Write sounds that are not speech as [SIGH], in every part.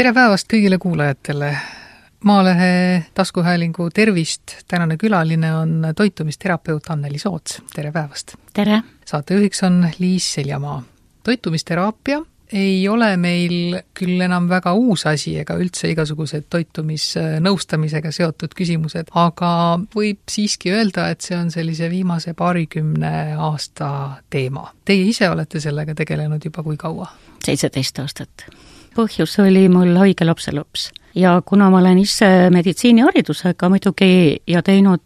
tere päevast kõigile kuulajatele! Maalehe taskuhäälingu Tervist tänane külaline on toitumisterapeut Anneli Soots, tere päevast! tere! saatejuhiks on Liis Seljamaa. toitumisteraapia ei ole meil küll enam väga uus asi ega üldse igasugused toitumisnõustamisega seotud küsimused, aga võib siiski öelda, et see on sellise viimase paarikümne aasta teema. Teie ise olete sellega tegelenud juba kui kaua? seitseteist aastat. Põhjus oli mul haige lapselaps ja kuna ma olen ise meditsiiniharidusega muidugi ja teinud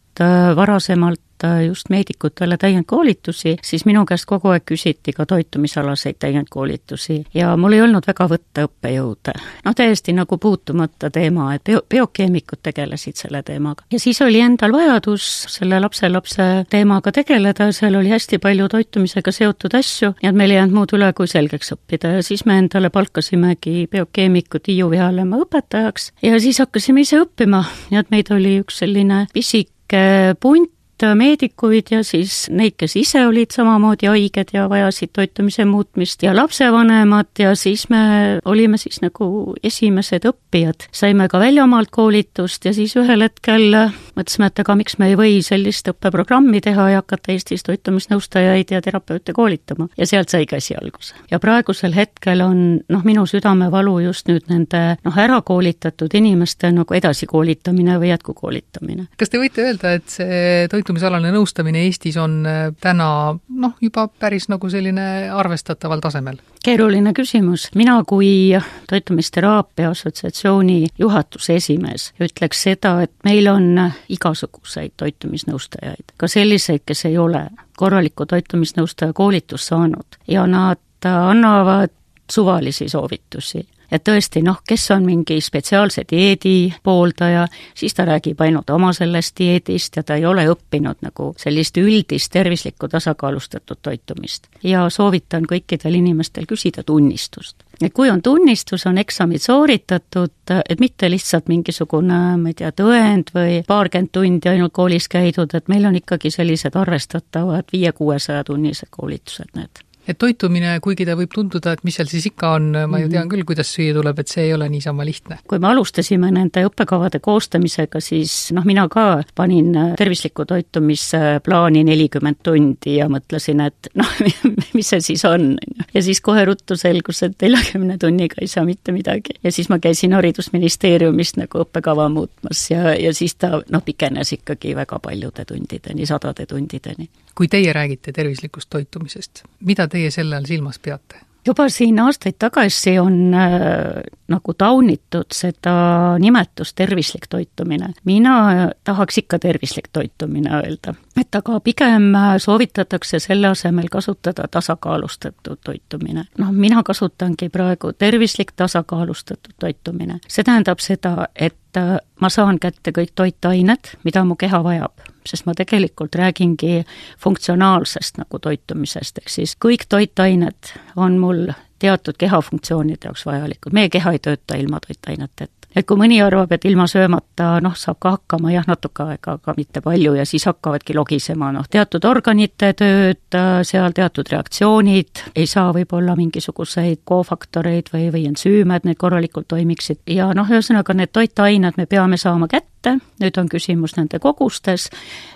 varasemalt anda just meedikutele täiendkoolitusi, siis minu käest kogu aeg küsiti ka toitumisalaseid täiendkoolitusi ja mul ei olnud väga võtta õppejõude. noh, täiesti nagu puutumata teema, et bio, biokeemikud tegelesid selle teemaga. ja siis oli endal vajadus selle lapselapse teemaga tegeleda, seal oli hästi palju toitumisega seotud asju, nii et meil ei jäänud muud üle, kui selgeks õppida ja siis me endale palkasimegi biokeemiku Tiiu Vihalema õpetajaks ja siis hakkasime ise õppima, nii et meid oli üks selline pisike punt, meedikuid ja siis neid, kes ise olid samamoodi haiged ja vajasid toitumise muutmist ja lapsevanemad ja siis me olime siis nagu esimesed õppijad. saime ka väljamaalt koolitust ja siis ühel hetkel mõtlesime, et aga miks me ei või sellist õppeprogrammi teha ja hakata Eestis toitumisnõustajaid ja terapeute koolitama. ja sealt saigi asi alguse. ja praegusel hetkel on noh, minu südamevalu just nüüd nende noh, ära koolitatud inimeste nagu edasikoolitamine või jätkukoolitamine. kas te võite öelda, et see toit toitumisalane nõustamine Eestis on äh, täna noh, juba päris nagu selline arvestataval tasemel? keeruline küsimus. mina kui Toitumisteraapia Assotsiatsiooni juhatuse esimees ütleks seda, et meil on igasuguseid toitumisnõustajaid, ka selliseid, kes ei ole korralikku toitumisnõustaja koolitust saanud ja nad annavad suvalisi soovitusi et tõesti noh, kes on mingi spetsiaalse dieedi pooldaja, siis ta räägib ainult oma sellest dieedist ja ta ei ole õppinud nagu sellist üldist tervislikku tasakaalustatud toitumist. ja soovitan kõikidel inimestel küsida tunnistust. et kui on tunnistus, on eksamid sooritatud, et mitte lihtsalt mingisugune, ma ei tea, tõend või paarkümmend tundi ainult koolis käidud, et meil on ikkagi sellised arvestatavad viie-kuuesaja tunnised koolitused need et toitumine, kuigi ta võib tunduda, et mis seal siis ikka on, ma ju tean mhm. küll, kuidas süüa tuleb, et see ei ole niisama lihtne. kui me alustasime nende õppekavade koostamisega, siis noh, mina ka panin tervisliku toitumise plaani nelikümmend tundi ja mõtlesin, et noh, [LAUGHS] mis see siis on, ja siis kohe ruttu selgus, et neljakümne tunniga ei saa mitte midagi. ja siis ma käisin Haridusministeeriumist nagu õppekava muutmas ja, ja siis ta noh, pikenes ikkagi väga paljude tundideni, sadade tundideni. Kui teie räägite tervislikust toitumisest, mida teie selle all silmas peate? juba siin aastaid tagasi on äh, nagu taunitud seda nimetust tervislik toitumine. mina tahaks ikka tervislik toitumine öelda, et aga pigem äh, soovitatakse selle asemel kasutada tasakaalustatud toitumine. noh, mina kasutangi praegu tervislik tasakaalustatud toitumine. see tähendab seda, et äh, ma saan kätte kõik toitained, mida mu keha vajab sest ma tegelikult räägingi funktsionaalsest nagu toitumisest, ehk siis kõik toitained on mul teatud kehafunktsioonide jaoks vajalikud, meie keha ei tööta ilma toitaineteta et kui mõni arvab, et ilma söömata noh, saab ka hakkama jah, natuke aega, aga mitte palju ja siis hakkavadki logisema, noh, teatud organite tööd, seal teatud reaktsioonid, ei saa võib-olla mingisuguseid kofaktoreid või, või ensüüme, et need korralikult toimiksid. Ja noh, ühesõnaga need toitained me peame saama kätte, nüüd on küsimus nende kogustes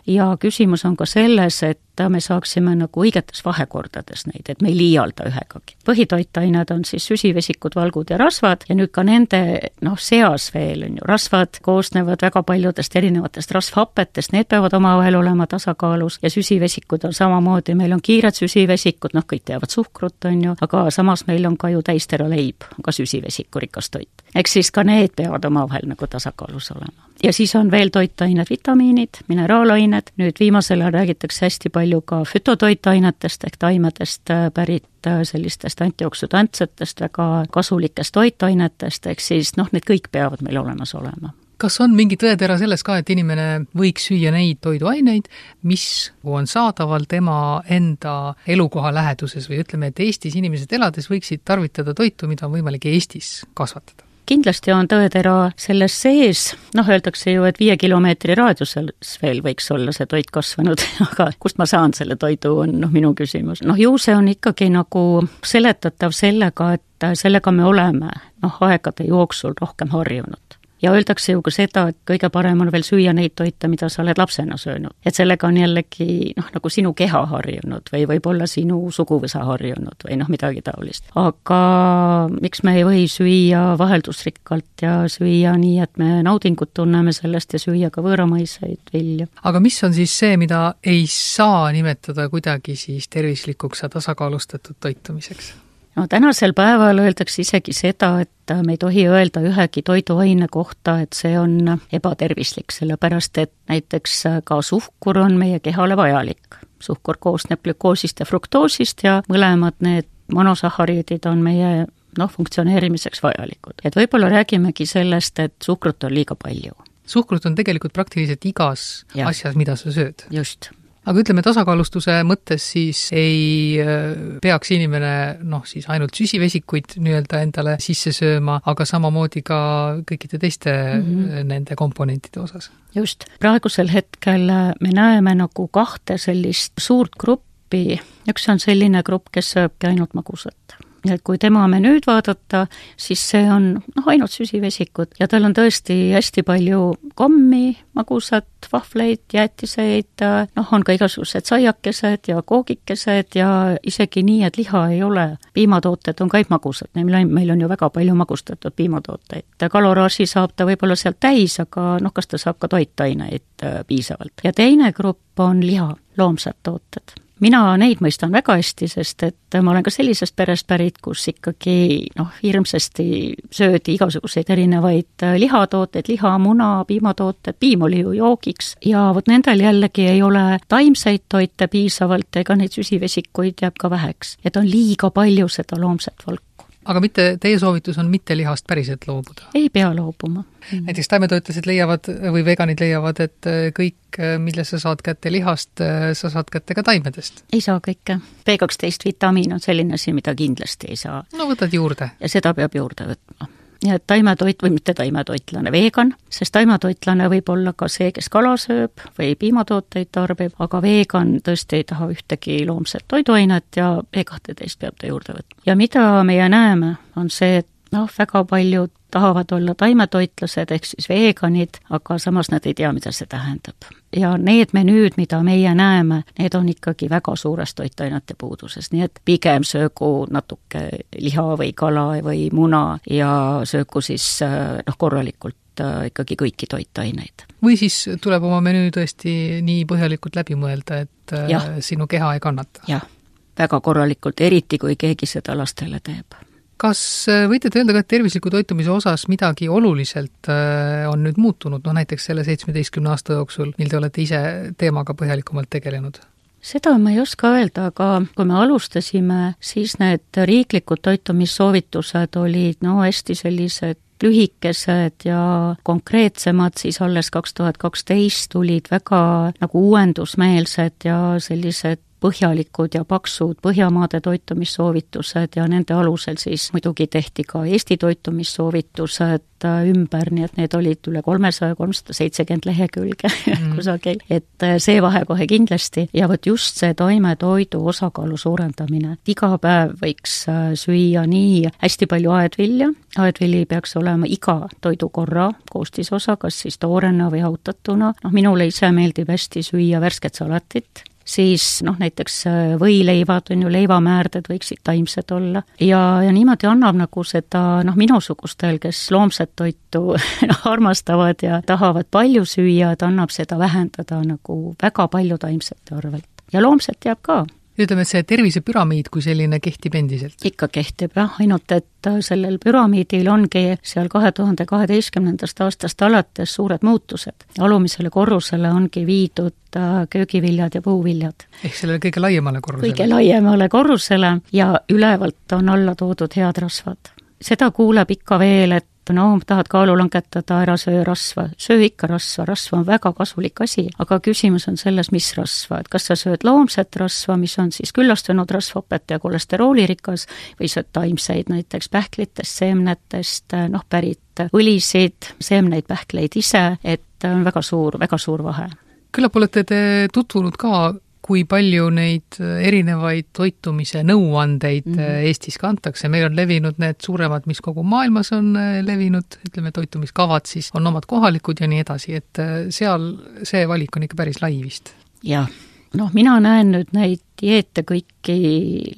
ja küsimus on ka selles, et me saaksime nagu õigetes vahekordades neid, et me ei liialda ühegagi. põhitoitained on siis süsivesikud, valgud ja rasvad ja nüüd ka nende noh, seas veel on ju, rasvad koosnevad väga paljudest erinevatest rasvhapetest, need peavad omavahel olema tasakaalus ja süsivesikud on samamoodi, meil on kiired süsivesikud, noh, kõik teavad suhkrut, on ju, aga samas meil on ka ju täisteraleib, ka süsivesikurikas toit. eks siis ka need peavad omavahel nagu tasakaalus olema ja siis on veel toitained, vitamiinid, mineraalained, nüüd viimasel ajal räägitakse hästi palju ka fütotoitainetest ehk taimedest äh, pärit äh, sellistest antioksüdantsetest, väga kasulikest toitainetest, ehk siis noh, need kõik peavad meil olemas olema. Kas on mingi tõetera selles ka, et inimene võiks süüa neid toiduaineid, mis on saadaval tema enda elukoha läheduses? Või ütleme, et Eestis inimesed elades võiksid tarvitada toitu, mida on võimalik Eestis kasvatada? Kindlasti on tõetera selles sees, noh, öeldakse ju, et viie kilomeetri raadiuses veel võiks olla see toit kasvanud [LAUGHS] aga kust ma saan selle toidu, on noh, minu küsimus. noh, ju see on ikkagi nagu seletatav sellega, et sellega me oleme noh, aegade jooksul rohkem harjunud ja öeldakse ju ka seda, et kõige parem on veel süüa neid toite, mida sa oled lapsena söönud. et sellega on jällegi noh, nagu sinu keha harjunud või võib-olla sinu suguvõsa harjunud või noh, midagi taolist. aga miks me ei või süüa vaheldusrikkalt ja süüa nii, et me naudingut tunneme sellest ja süüa ka võõramaiseid vilju. aga mis on siis see, mida ei saa nimetada kuidagi siis tervislikuks ja tasakaalustatud toitumiseks? No tänasel päeval öeldakse isegi seda, et me ei tohi öelda ühegi toiduaine kohta, et see on ebatervislik, sellepärast et näiteks ka suhkur on meie kehale vajalik. suhkur koosneb glükoosist ja fruktoosist ja mõlemad need monosahhariidid on meie noh, funktsioneerimiseks vajalikud. et võib-olla räägimegi sellest, et suhkrut on liiga palju. suhkrut on tegelikult praktiliselt igas ja. asjas, mida sa sööd. just aga ütleme, tasakaalustuse mõttes siis ei äh, peaks inimene noh, siis ainult süsivesikuid nii-öelda endale sisse sööma, aga samamoodi ka kõikide teiste mm -hmm. nende komponentide osas. just, praegusel hetkel äh, me näeme nagu kahte sellist suurt gruppi, üks on selline grupp, kes sööbki ainult magusat et kui tema menüüd vaadata, siis see on noh, ainult süsivesikud ja tal on tõesti hästi palju kommi, magusat, vahvleid, jäätiseid, noh, on ka igasugused saiakesed ja koogikesed ja isegi nii, et liha ei ole. piimatooted on ka magusad, meil on, meil on ju väga palju magustatud piimatooteid. kaloraaži saab ta võib-olla sealt täis, aga noh, kas ta saab ka toitaineid äh, piisavalt. ja teine grupp on liha, loomsad tooted mina neid mõistan väga hästi, sest et ma olen ka sellisest perest pärit, kus ikkagi noh, hirmsasti söödi igasuguseid erinevaid lihatooteid, liha, muna, piimatooted, piim oli ju joogiks ja vot nendel jällegi ei ole taimseid toite piisavalt ega neid süsivesikuid jääb ka väheks. et on liiga palju seda loomset valku aga mitte, teie soovitus on mitte lihast päriselt loobuda? ei pea loobuma mm.. näiteks taimetoitlased leiavad või veganid leiavad, et äh, kõik, äh, mille sa saad kätte lihast, äh, sa saad kätte ka taimedest? ei saa kõike. B12 vitamiin on selline asi, mida kindlasti ei saa. no võtad juurde. ja seda peab juurde võtma nii et taimetoit või mitte taimetoitlane, vegan, sest taimetoitlane võib olla ka see, kes kala sööb või piimatooteid tarbib, aga vegan tõesti ei taha ühtegi loomset toiduainet ja E12 peab ta juurde võtma. ja mida meie näeme, on see, et noh, väga paljud tahavad olla taimetoitlased ehk siis veganid, aga samas nad ei tea, mida see tähendab. ja need menüüd, mida meie näeme, need on ikkagi väga suures toitainete puuduses, nii et pigem söögu natuke liha või kala või muna ja söögu siis noh, korralikult äh, ikkagi kõiki toitaineid. või siis tuleb oma menüü tõesti nii põhjalikult läbi mõelda, et äh, ja. sinu keha ei kannata? jah, väga korralikult, eriti kui keegi seda lastele teeb kas äh, võite te öelda ka, et tervisliku toitumise osas midagi oluliselt äh, on nüüd muutunud, noh näiteks selle seitsmeteistkümne aasta jooksul, mil te olete ise teemaga põhjalikumalt tegelenud? seda ma ei oska öelda, aga kui me alustasime, siis need riiklikud toitumissoovitused olid no hästi sellised lühikesed ja konkreetsemad, siis alles kaks tuhat kaksteist tulid väga nagu uuendusmeelsed ja sellised põhjalikud ja paksud Põhjamaade toitumissoovitused ja nende alusel siis muidugi tehti ka Eesti toitumissoovitused ümber, nii et need olid üle kolmesaja, kolmsada seitsekümmend lehekülge [LAUGHS] mm. kusagil, et äh, see vahe kohe kindlasti. Ja vot just see taimetoidu osakaalu suurendamine, iga päev võiks äh, süüa nii hästi palju aedvilja, aedvili peaks olema iga toidukorra koostisosa, kas siis toorena või hautatuna, noh minule ise meeldib hästi süüa värsket salatit, siis noh, näiteks äh, võileivad on ju, leivamäärded võiksid taimsed olla ja, ja niimoodi annab nagu seda noh, minusugustel, kes loomset toitu noh, [LAUGHS] armastavad ja tahavad palju süüa, et annab seda vähendada nagu väga palju taimsete arvelt. ja loomset jääb ka ütleme, et see tervisepüramiid kui selline kehtib endiselt? ikka kehtib jah, ainult et äh, sellel püramiidil ongi seal kahe tuhande kaheteistkümnendast aastast alates suured muutused. alumisele korrusele ongi viidud äh, köögiviljad ja puuviljad. ehk sellele kõige laiemale korrusele? kõige laiemale korrusele ja ülevalt on alla toodud head rasvad. Seda kuuleb ikka veel, et no tahad kaalu langetada, ära söö rasva, söö ikka rasva, rasv on väga kasulik asi, aga küsimus on selles, mis rasva, et kas sa sööd loomset rasva, mis on siis küllastunud rasvhapet ja kolesteroolirikas, või sööd taimseid, näiteks pähklitest, seemnetest, noh, pärit õlisid, seemneid, pähkleid ise, et on väga suur, väga suur vahe. küllap olete te tutvunud ka kui palju neid erinevaid toitumise nõuandeid mm -hmm. Eestis kantakse, meil on levinud need suuremad, mis kogu maailmas on levinud, ütleme, toitumiskavad siis, on omad kohalikud ja nii edasi, et seal see valik on ikka päris lai vist. jah, noh, mina näen nüüd neid dieete kõiki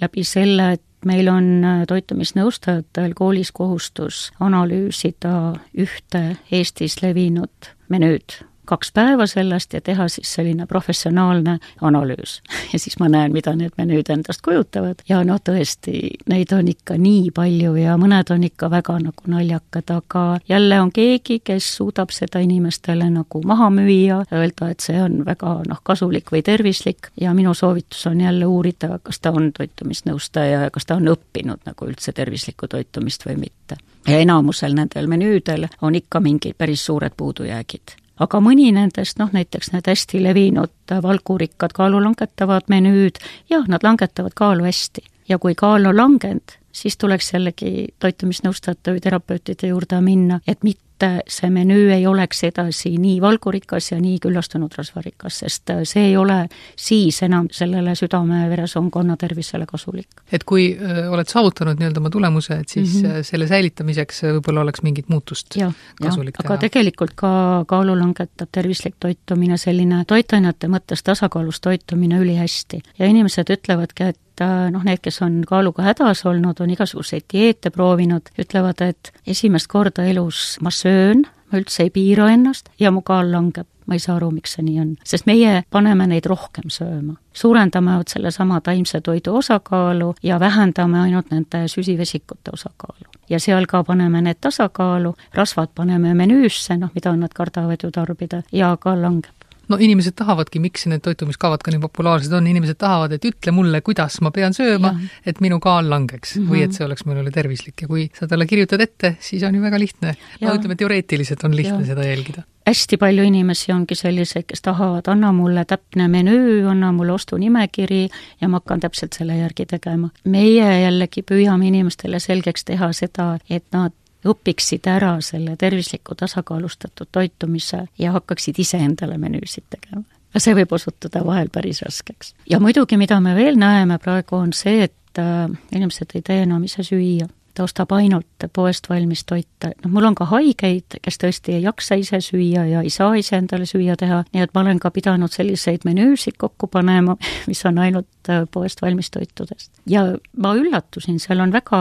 läbi selle, et meil on toitumisnõustajatel koolis kohustus analüüsida ühte Eestis levinud menüüd kaks päeva sellest ja teha siis selline professionaalne analüüs. ja siis ma näen, mida need menüüd endast kujutavad. Ja noh, tõesti, neid on ikka nii palju ja mõned on ikka väga nagu naljakad, aga jälle on keegi, kes suudab seda inimestele nagu maha müüa, öelda, et see on väga noh, kasulik või tervislik. Ja minu soovitus on jälle uurida, kas ta on toitumisnõustaja ja kas ta on õppinud nagu üldse tervislikku toitumist või mitte. Ja enamusel nendel menüüdel on ikka mingid päris suured puudujäägid aga mõni nendest, noh näiteks need hästi levinud valgurikkad kaalu langetavad menüüd, jah, nad langetavad kaalu hästi. ja kui kaal on langenud, siis tuleks jällegi toitumisnõustajate või terapeutide juurde minna, et mitte see menüü ei oleks edasi nii valgurikas ja nii küllastunud rasvarikas, sest see ei ole siis enam sellele südame-veresoonkonna tervisele kasulik. et kui öö, oled saavutanud nii-öelda oma tulemuse, et siis mm -hmm. selle säilitamiseks võib-olla oleks mingit muutust ja, kasulik ja, teha? aga tegelikult ka kaalu langetab tervislik toitumine, selline toitainete mõttes tasakaalus toitumine ülihästi ja inimesed ütlevadki, et et noh, need, kes on kaaluga hädas olnud, on igasuguseid dieete proovinud, ütlevad, et esimest korda elus ma söön, ma üldse ei piira ennast ja mu kaal langeb. ma ei saa aru, miks see nii on, sest meie paneme neid rohkem sööma. suurendame vot sellesama taimse toidu osakaalu ja vähendame ainult nende süsivesikute osakaalu ja seal ka paneme need tasakaalu, rasvad paneme menüüsse, noh, mida nad kardavad ju tarbida, ja ka langeb no inimesed tahavadki, miks need toitumiskavad ka nii populaarsed on, inimesed tahavad, et ütle mulle, kuidas ma pean sööma, et minu kaal langeks mm -hmm. või et see oleks minule tervislik ja kui sa talle kirjutad ette, siis on ju väga lihtne. no ütleme, teoreetiliselt on lihtne ja. seda jälgida hästi palju inimesi ongi selliseid, kes tahavad, anna mulle täpne menüü, anna mulle ostunimekiri ja ma hakkan täpselt selle järgi tegema. meie jällegi püüame inimestele selgeks teha seda, et nad õpiksid ära selle tervisliku tasakaalustatud toitumise ja hakkaksid iseendale menüüsid tegema. see võib osutuda vahel päris raskeks. ja muidugi, mida me veel näeme praegu, on see, et äh, inimesed ei tee enam ise süüa ta ostab ainult poest valmis toite, noh mul on ka haigeid, kes tõesti ei jaksa ise süüa ja ei saa ise endale süüa teha, nii et ma olen ka pidanud selliseid menüüsid kokku panema, [LAUGHS] mis on ainult äh, poest valmis toitudest. ja ma üllatusin, seal on väga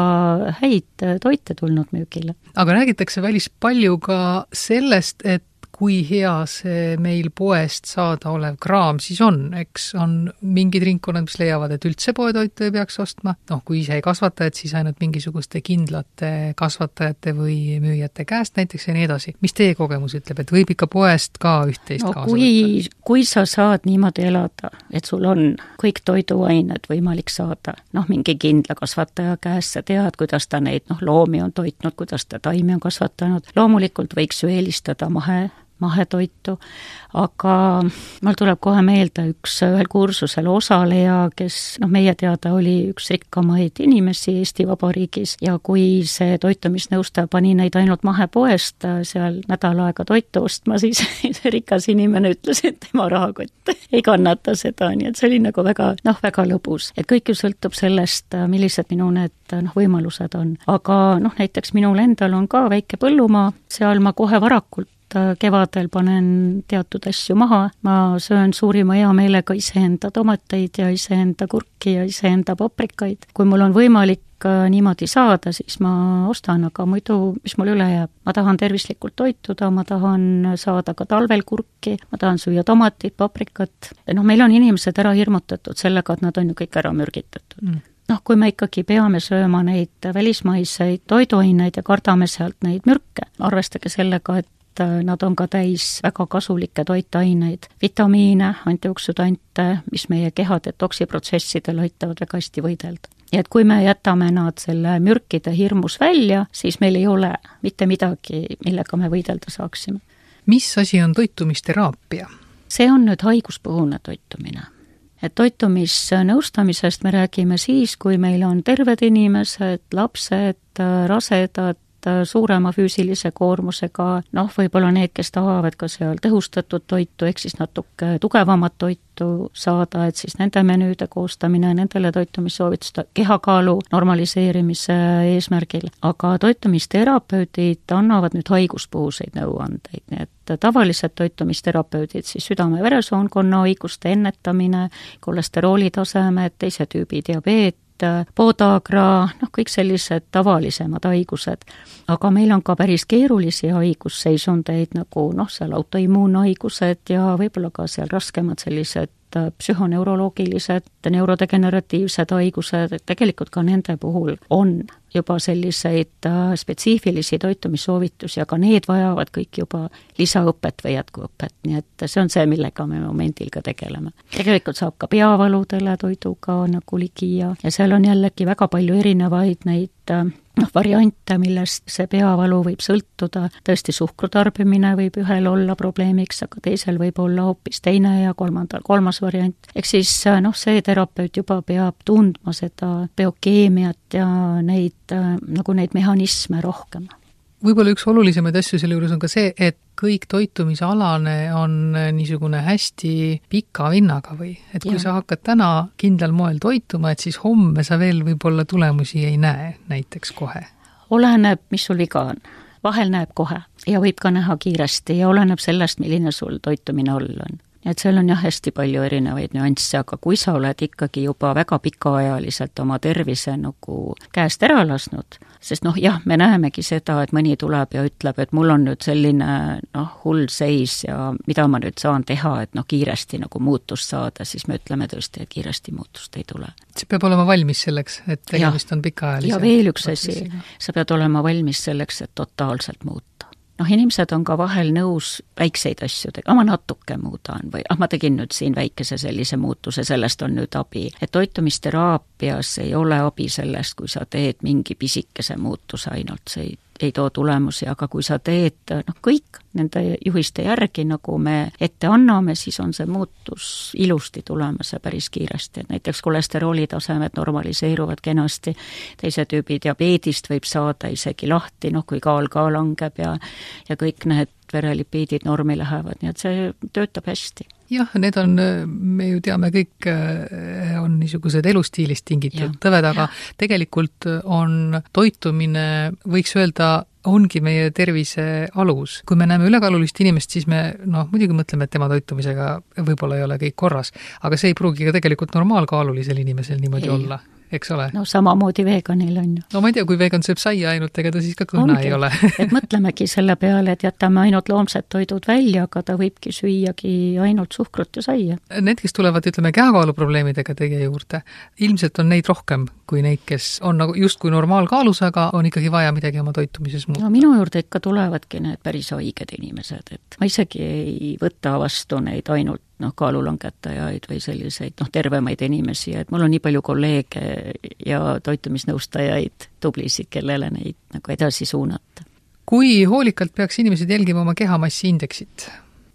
häid äh, toite tulnud müügile. aga räägitakse päris palju ka sellest, et kui hea see meil poest saadaolev kraam siis on, eks on mingid ringkonnad, mis leiavad, et üldse poetoitu ei peaks ostma, noh, kui ise ei kasvata, et siis ainult mingisuguste kindlate kasvatajate või müüjate käest näiteks ja nii edasi. mis teie kogemus ütleb, et võib ikka poest ka üht-teist no, kaasa kui, võtta? kui sa saad niimoodi elada, et sul on kõik toiduained võimalik saada, noh, mingi kindla kasvataja käest, sa tead, kuidas ta neid noh, loomi on toitnud, kuidas ta taimi on kasvatanud, loomulikult võiks ju eelistada mahe mahetoitu, aga mul tuleb kohe meelde üks ühel kursusel osaleja, kes noh, meie teada oli üks rikkamaid inimesi Eesti Vabariigis ja kui see toitumisnõustaja pani neid ainult mahepoest seal nädal aega toitu ostma, [LAUGHS] siis see rikas inimene ütles, et tema rahakott [LAUGHS] ei kannata seda, nii et see oli nagu väga noh, väga lõbus. et kõik ju sõltub sellest, millised minu need noh, võimalused on. aga noh, näiteks minul endal on ka väike põllumaa, seal ma kohe varakult Äh, kevadel panen teatud asju maha, ma söön suurima heameelega iseenda tomateid ja iseenda kurki ja iseenda paprikaid. kui mul on võimalik äh, niimoodi saada, siis ma ostan, aga muidu, mis mul üle jääb? ma tahan tervislikult toituda, ma tahan saada ka talvel kurki, ma tahan süüa tomatit, paprikat, noh, meil on inimesed ära hirmutatud sellega, et nad on ju kõik ära mürgitatud mm noh, kui me ikkagi peame sööma neid välismaiseid toiduaineid ja kardame sealt neid mürke, arvestage sellega, et et äh, nad on ka täis väga kasulikke toitaineid, vitamiine, antioksüdante, mis meie keha detoksiprotsessidel aitavad väga hästi võidelda ja et kui me jätame nad selle mürkide hirmus välja, siis meil ei ole mitte midagi, millega me võidelda saaksime. mis asi on toitumisteraapia? see on nüüd haiguspõhune toitumine. et toitumisnõustamisest me räägime siis, kui meil on terved inimesed, lapsed, rasedad, suurema füüsilise koormusega, noh, võib-olla need, kes tahavad ka seal tõhustatud toitu, ehk siis natuke tugevamat toitu saada, et siis nende menüüde koostamine, nendele toitumissoovituste, kehakaalu normaliseerimise eesmärgil, aga toitumisterapeudid annavad nüüd haiguspuhuseid nõuandeid, nii et tavalised toitumisterapeudid, siis südame-veresoonkonna haiguste ennetamine, kolesterooli tasemed, teise tüübi diabeet, podagra, noh, kõik sellised tavalisemad haigused. aga meil on ka päris keerulisi haigusseisundeid, nagu noh, seal autoimmuunhaigused ja võib-olla ka seal raskemad sellised psühhoneuroloogilised, neurodegeneratiivsed haigused, et tegelikult ka nende puhul on juba selliseid äh, spetsiifilisi toitumissoovitusi, aga need vajavad kõik juba lisaõpet või jätkuõpet, nii et see on see, millega me momendil ka tegeleme. tegelikult saab ka peavaludele toiduga nagu ligi ja, ja seal on jällegi väga palju erinevaid neid äh, noh, variante, millest see peavalu võib sõltuda, tõesti suhkru tarbimine võib ühel olla probleemiks, aga teisel võib olla hoopis teine ja kolmandal kolmas variant. ehk siis noh, see terapeut juba peab tundma seda biokeemiat ja neid, nagu neid mehhanisme rohkem võib-olla üks olulisemaid asju selle juures on ka see, et kõik toitumisalane on niisugune hästi pika vinnaga või et kui ja. sa hakkad täna kindlal moel toituma, et siis homme sa veel võib-olla tulemusi ei näe näiteks kohe? oleneb, mis sul viga on. vahel näeb kohe ja võib ka näha kiiresti ja oleneb sellest, milline sul toitumine all on nii et seal on jah, hästi palju erinevaid nüansse, aga kui sa oled ikkagi juba väga pikaajaliselt oma tervise nagu käest ära lasknud, sest noh, jah, me näemegi seda, et mõni tuleb ja ütleb, et mul on nüüd selline noh, hull seis ja mida ma nüüd saan teha, et noh, kiiresti nagu muutust saada, siis me ütleme tõesti, et kiiresti muutust ei tule. see peab olema valmis selleks, et tegemist on pikaajalise ja veel üks asi, sa pead olema valmis selleks, et totaalselt muuta noh, inimesed on ka vahel nõus väikseid asju tegema, ma natuke muudan või ah, ma tegin nüüd siin väikese sellise muutuse, sellest on nüüd abi. et toitumisteraapias ei ole abi sellest, kui sa teed mingi pisikese muutuse ainult, see ei ei too tulemusi, aga kui sa teed noh, kõik nende juhiste järgi, nagu me ette anname, siis on see muutus ilusti tulemas ja päris kiiresti, et näiteks kolesterooli tasemed normaliseeruvad kenasti, teise tüübi diabeedist võib saada isegi lahti, noh kui kaal ka langeb ja ja kõik need verelipiidid normi lähevad, nii et see töötab hästi jah, need on, me ju teame kõik, on niisugused elustiilist tingitud tõved, aga ja. tegelikult on toitumine, võiks öelda, ongi meie tervise alus. kui me näeme ülekaalulist inimest, siis me noh, muidugi mõtleme, et tema toitumisega võib-olla ei ole kõik korras, aga see ei pruugi ka tegelikult normaalkaalulisel inimesel niimoodi ei. olla eks ole. no samamoodi veganil on ju. no ma ei tea, kui vegan sööb saia ainult, ega ta siis ka kõhna Ongi. ei ole [LAUGHS] et mõtlemegi selle peale, et jätame ainult loomsed toidud välja, aga ta võibki süüagi ainult suhkrut ja saia. Need, kes tulevad, ütleme, kehakaaluprobleemidega teie juurde, ilmselt on neid rohkem kui neid, kes on nagu justkui normaalkaalus, aga on ikkagi vaja midagi oma toitumises muuta. no minu juurde ikka tulevadki need päris haiged inimesed, et ma isegi ei võta vastu neid ainult noh, kaalulangetajaid või selliseid noh, tervemaid inimesi, et mul on nii palju kolleege ja toitumisnõustajaid, tublisid, kellele neid nagu edasi suunata. kui hoolikalt peaks inimesed jälgima oma kehamassiindeksit?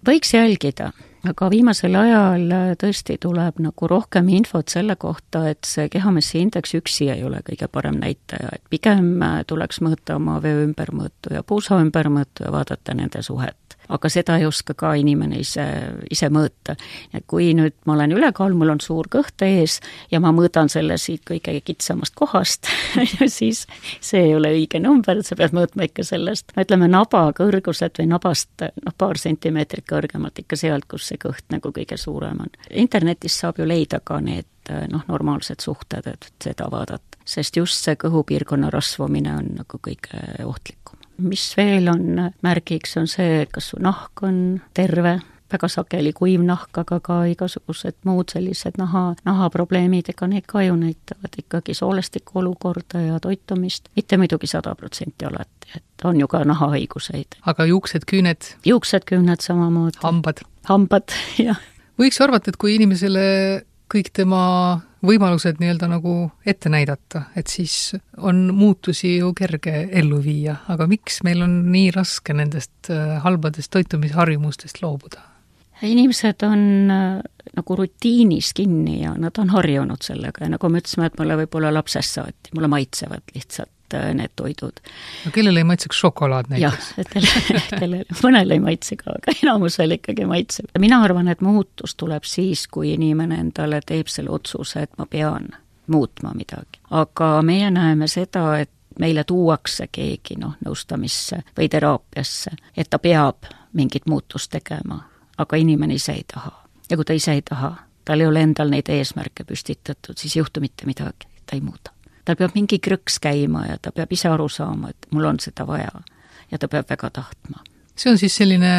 võiks jälgida, aga viimasel ajal tõesti tuleb nagu rohkem infot selle kohta, et see kehamassiindeks üksi ei ole kõige parem näitaja, et pigem tuleks mõõta oma veo ümbermõõtu ja puusa ümbermõõtu ja vaadata nende suhet aga seda ei oska ka inimene ise, ise mõõta. et kui nüüd ma olen ülekaal, mul on suur kõht ees ja ma mõõdan selle siit kõige kitsamast kohast [LAUGHS] siis see ei ole õige number, sa pead mõõtma ikka sellest, no ütleme, naba kõrguselt või nabast noh, paar sentimeetrit kõrgemalt ikka sealt, kus see kõht nagu kõige suurem on. internetist saab ju leida ka need noh, normaalsed suhted, et seda vaadata, sest just see kõhupiirkonna rasvumine on nagu kõige ohtlikum mis veel on märgiks, on see, kas su nahk on terve, väga sageli kuiv nahk, aga ka igasugused muud sellised naha, nahaprobleemid, ega need ka ju näitavad ikkagi soolestiku olukorda ja toitumist, mitte muidugi sada protsenti alati, et on ju ka nahahaiguseid. aga juuksed, küüned? juuksed, küüned samamoodi. hambad? hambad, [LAUGHS] jah. võiks arvata, et kui inimesele kõik tema võimalused nii-öelda nagu ette näidata, et siis on muutusi ju kerge ellu viia, aga miks meil on nii raske nendest äh, halbadest toitumisharjumustest loobuda? inimesed on äh, nagu rutiinis kinni ja nad on harjunud sellega ja nagu me ütlesime, et mulle võib-olla lapsest saati, mulle maitsevad lihtsalt need toidud. no kellele ei maitseks šokolaad näiteks? jah, kellele, kellele, mõnele ei [LAUGHS] maitse ka, aga enamusel ikkagi maitseb. mina arvan, et muutus tuleb siis, kui inimene endale teeb selle otsuse, et ma pean muutma midagi. aga meie näeme seda, et meile tuuakse keegi noh, nõustamisse või teraapiasse, et ta peab mingit muutust tegema, aga inimene ise ei taha. ja kui ta ise ei taha, tal ei ole endal neid eesmärke püstitatud, siis ei juhtu mitte midagi, ta ei muuda. Tal peab mingi krõks käima ja ta peab ise aru saama, et mul on seda vaja ja ta peab väga tahtma see on siis selline,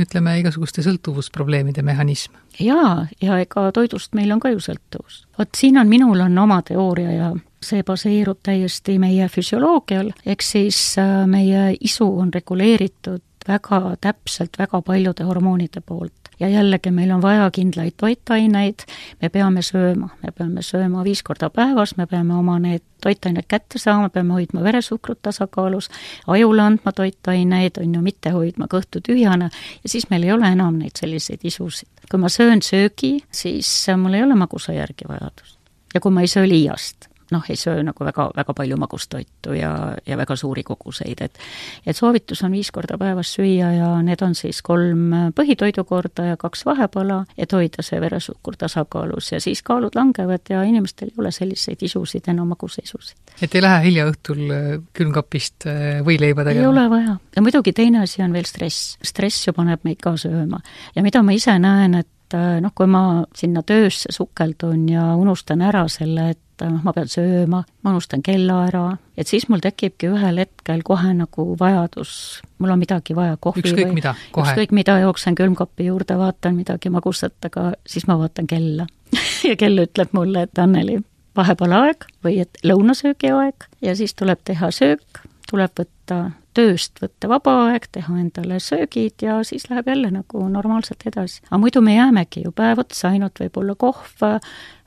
ütleme, igasuguste sõltuvusprobleemide mehhanism? jaa, ja ega toidust meil on ka ju sõltuvus. vot siin on, minul on oma teooria ja see baseerub täiesti meie füsioloogial, ehk siis äh, meie isu on reguleeritud väga täpselt väga paljude hormoonide poolt ja jällegi, meil on vaja kindlaid toitaineid, me peame sööma, me peame sööma viis korda päevas, me peame oma need toitained kätte saama, peame hoidma veresuhkrut tasakaalus, ajule andma toitaineid, on ju, mitte hoidma kõhtu tühjana. Ja siis meil ei ole enam neid selliseid isusid. kui ma söön söögi, siis mul ei ole magusa järgi vajadust. ja kui ma ei söö liiast noh, ei söö nagu väga, väga palju magustoitu ja, ja väga suuri koguseid, et et soovitus on viis korda päevas süüa ja need on siis kolm põhitoidukorda ja kaks vahepala, et hoida see veresuhkur tasakaalus ja siis kaalud langevad ja inimestel ei ole selliseid isusid enam magusaisusid. et ei lähe hilja õhtul äh, külmkapist äh, võileiba tegema? ei ole vaja. ja muidugi teine asi on veel stress. stress ju paneb meid ka sööma. ja mida ma ise näen, et äh, noh, kui ma sinna töösse sukeldun ja unustan ära selle, et ma pean sööma, ma unustan kella ära, et siis mul tekibki ühel hetkel kohe nagu vajadus, mul on midagi vaja, kohvi ükskõik või mida, ükskõik mida, jooksen külmkapi juurde, vaatan midagi magusat, aga siis ma vaatan kella. [LAUGHS] Ja kell ütleb mulle, et Anneli, vahepeal aeg või et lõunasöögi aeg ja siis tuleb teha söök, tuleb võtta tööst võtta vaba aeg, teha endale söögid ja siis läheb jälle nagu normaalselt edasi. aga muidu me jäämegi ju päev otsa, ainult võib-olla kohv,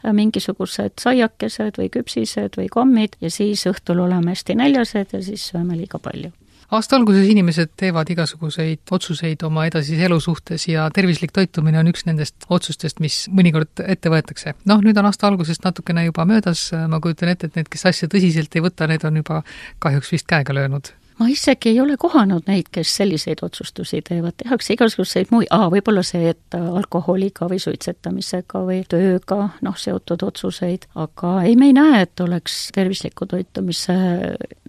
mingisugused saiakesed või küpsised või kommid ja siis õhtul oleme hästi näljased ja siis sööme liiga palju aasta alguses inimesed teevad igasuguseid otsuseid oma edasise elu suhtes ja tervislik toitumine on üks nendest otsustest, mis mõnikord ette võetakse. noh, nüüd on aasta algusest natukene juba möödas, ma kujutan ette, et need, kes asja tõsiselt ei võta, need on juba kahjuks vist käega löönud ma isegi ei ole kohanud neid, kes selliseid otsustusi teevad, tehakse igasuguseid muid, aa, võib-olla see, et alkoholiga või suitsetamisega või tööga noh, seotud otsuseid, aga ei, me ei näe, et oleks tervisliku toitumise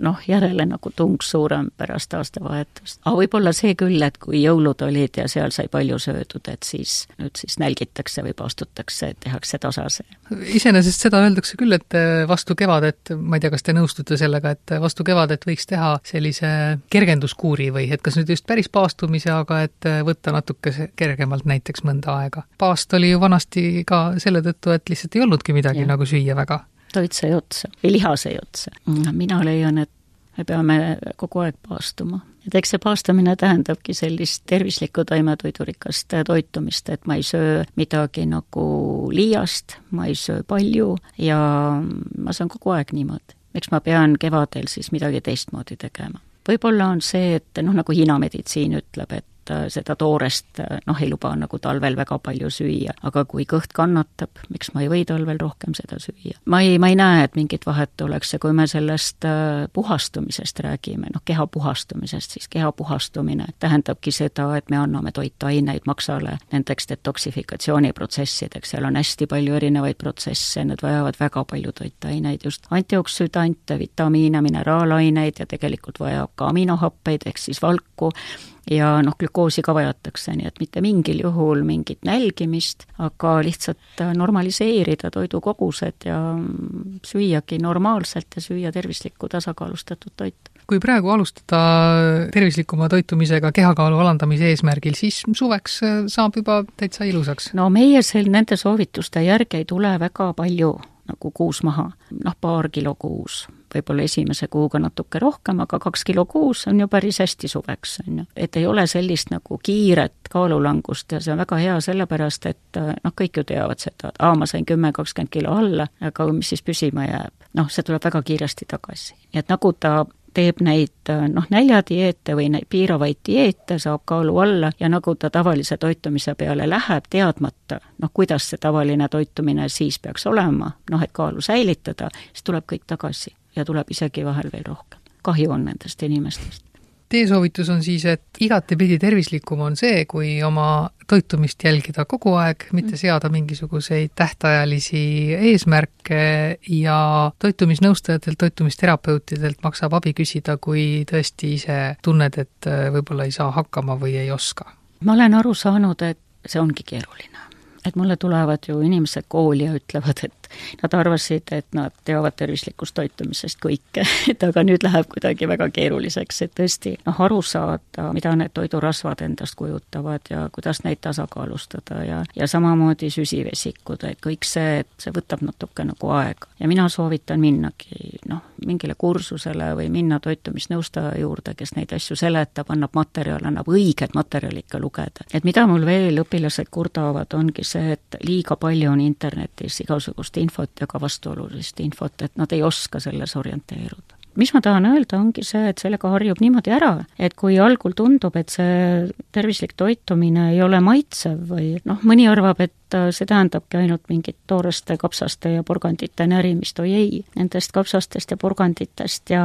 noh, järele nagu tung suurem pärast aastavahetust. aga võib-olla see küll, et kui jõulud olid ja seal sai palju söödud, et siis nüüd siis nälgitakse või paastutakse, tehakse tasase. iseenesest seda öeldakse küll, et vastu kevadet, ma ei tea, kas te nõustute sellega, et vastu kevadet võiks teha sellise sellise kergenduskuuri või et kas nüüd just päris paastumise, aga et võtta natuke kergemalt näiteks mõnda aega. paast oli ju vanasti ka selle tõttu, et lihtsalt ei olnudki midagi ja. nagu süüa väga. toit sai otsa või liha sai otsa. mina leian, et me peame kogu aeg paastuma. et eks see paastamine tähendabki sellist tervislikku taimetoidurikast toitumist, et ma ei söö midagi nagu liiast, ma ei söö palju ja ma saan kogu aeg niimoodi miks ma pean kevadel siis midagi teistmoodi tegema? võib-olla on see, et noh, nagu Hiina meditsiin ütleb, et et äh, seda toorest äh, noh, ei luba nagu talvel väga palju süüa, aga kui kõht kannatab, miks ma ei või talvel rohkem seda süüa? ma ei, ma ei näe, et mingit vahet oleks ja kui me sellest äh, puhastumisest räägime, noh, keha puhastumisest, siis keha puhastumine tähendabki seda, et me anname toitaineid maksale nendeks detoksifikatsiooniprotsessideks, seal on hästi palju erinevaid protsesse, need vajavad väga palju toitaineid, just antioksüdante, vitamiine, mineraalaineid ja tegelikult vajab ka aminohappeid ehk siis valku ja noh, glükoosi ka vajatakse, nii et mitte mingil juhul mingit nälgimist, aga lihtsalt normaliseerida toidukogused ja süüagi normaalselt ja süüa tervislikku tasakaalustatud toitu kui praegu alustada tervislikuma toitumisega kehakaalu alandamise eesmärgil, siis suveks saab juba täitsa ilusaks? no meie seal nende soovituste järgi ei tule väga palju nagu kuus maha, noh, paar kilo kuus võib-olla esimese kuuga natuke rohkem, aga kaks kilo kuus on ju päris hästi suveks, on ju. et ei ole sellist nagu kiiret kaalulangust ja see on väga hea sellepärast, et noh, kõik ju teavad seda, et aa, ma sain kümme, kakskümmend kilo alla, aga mis siis püsima jääb? noh, see tuleb väga kiiresti tagasi. nii et nagu ta teeb neid noh, näljadieete või neid piiravaid dieete, saab kaalu alla ja nagu ta tavalise toitumise peale läheb, teadmata noh, kuidas see tavaline toitumine siis peaks olema, noh et kaalu säilitada, siis tuleb kõik tagasi ja tuleb isegi vahel veel rohkem. Kahju on nendest inimestest Teie soovitus on siis, et igatepidi tervislikum on see, kui oma toitumist jälgida kogu aeg, mitte mm. seada mingisuguseid tähtajalisi eesmärke ja toitumisnõustajatelt, toitumisterapeutidelt maksab abi küsida, kui tõesti ise tunned, et äh, võib-olla ei saa hakkama või ei oska. ma olen aru saanud, et see ongi keeruline et mulle tulevad ju inimesed kooli ja ütlevad, et nad arvasid, et nad teavad tervislikust toitumisest kõike [LAUGHS] et aga nüüd läheb kuidagi väga keeruliseks, et tõesti noh, aru saada, mida need toidurasvad endast kujutavad ja kuidas neid tasakaalustada ja, ja samamoodi süsivesikud, et kõik see, et see võtab natuke nagu aega. ja mina soovitan minnagi noh, mingile kursusele või minna toitumisnõustaja juurde, kes neid asju seletab, annab materjale, annab õiget materjali ikka lugeda. et mida mul veel õpilased kurdavad, ongi see, et liiga palju on internetis igasugust infot ja ka vastuolulist infot, et nad ei oska selles orienteeruda mis ma tahan öelda, ongi see, et sellega harjub niimoodi ära, et kui algul tundub, et see tervislik toitumine ei ole maitsev või noh, mõni arvab, et see tähendabki ainult mingit tooreste kapsaste ja porgandite närimist, oi ei, nendest kapsastest ja porganditest ja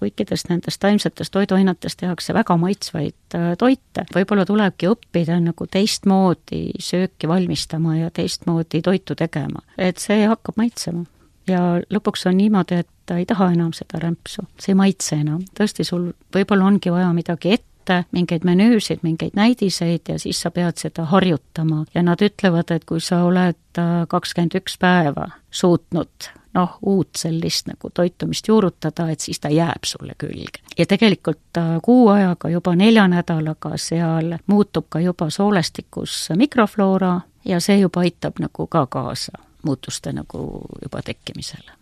kõikidest nendest taimsetest toiduainetest tehakse väga maitsvaid äh, toite. võib-olla tulebki õppida nagu teistmoodi sööki valmistama ja teistmoodi toitu tegema, et see hakkab maitsema ja lõpuks on niimoodi, et ta ei taha enam seda rämpsu, see ei maitse enam. tõesti, sul võib-olla ongi vaja midagi ette, mingeid menüüsid, mingeid näidiseid ja siis sa pead seda harjutama. ja nad ütlevad, et kui sa oled äh, kakskümmend üks päeva suutnud noh, uut sellist nagu toitumist juurutada, et siis ta jääb sulle külge. ja tegelikult äh, kuu ajaga, juba nelja nädalaga seal muutub ka juba soolestikus mikrofloora ja see juba aitab nagu ka kaasa muutuste nagu juba tekkimisele.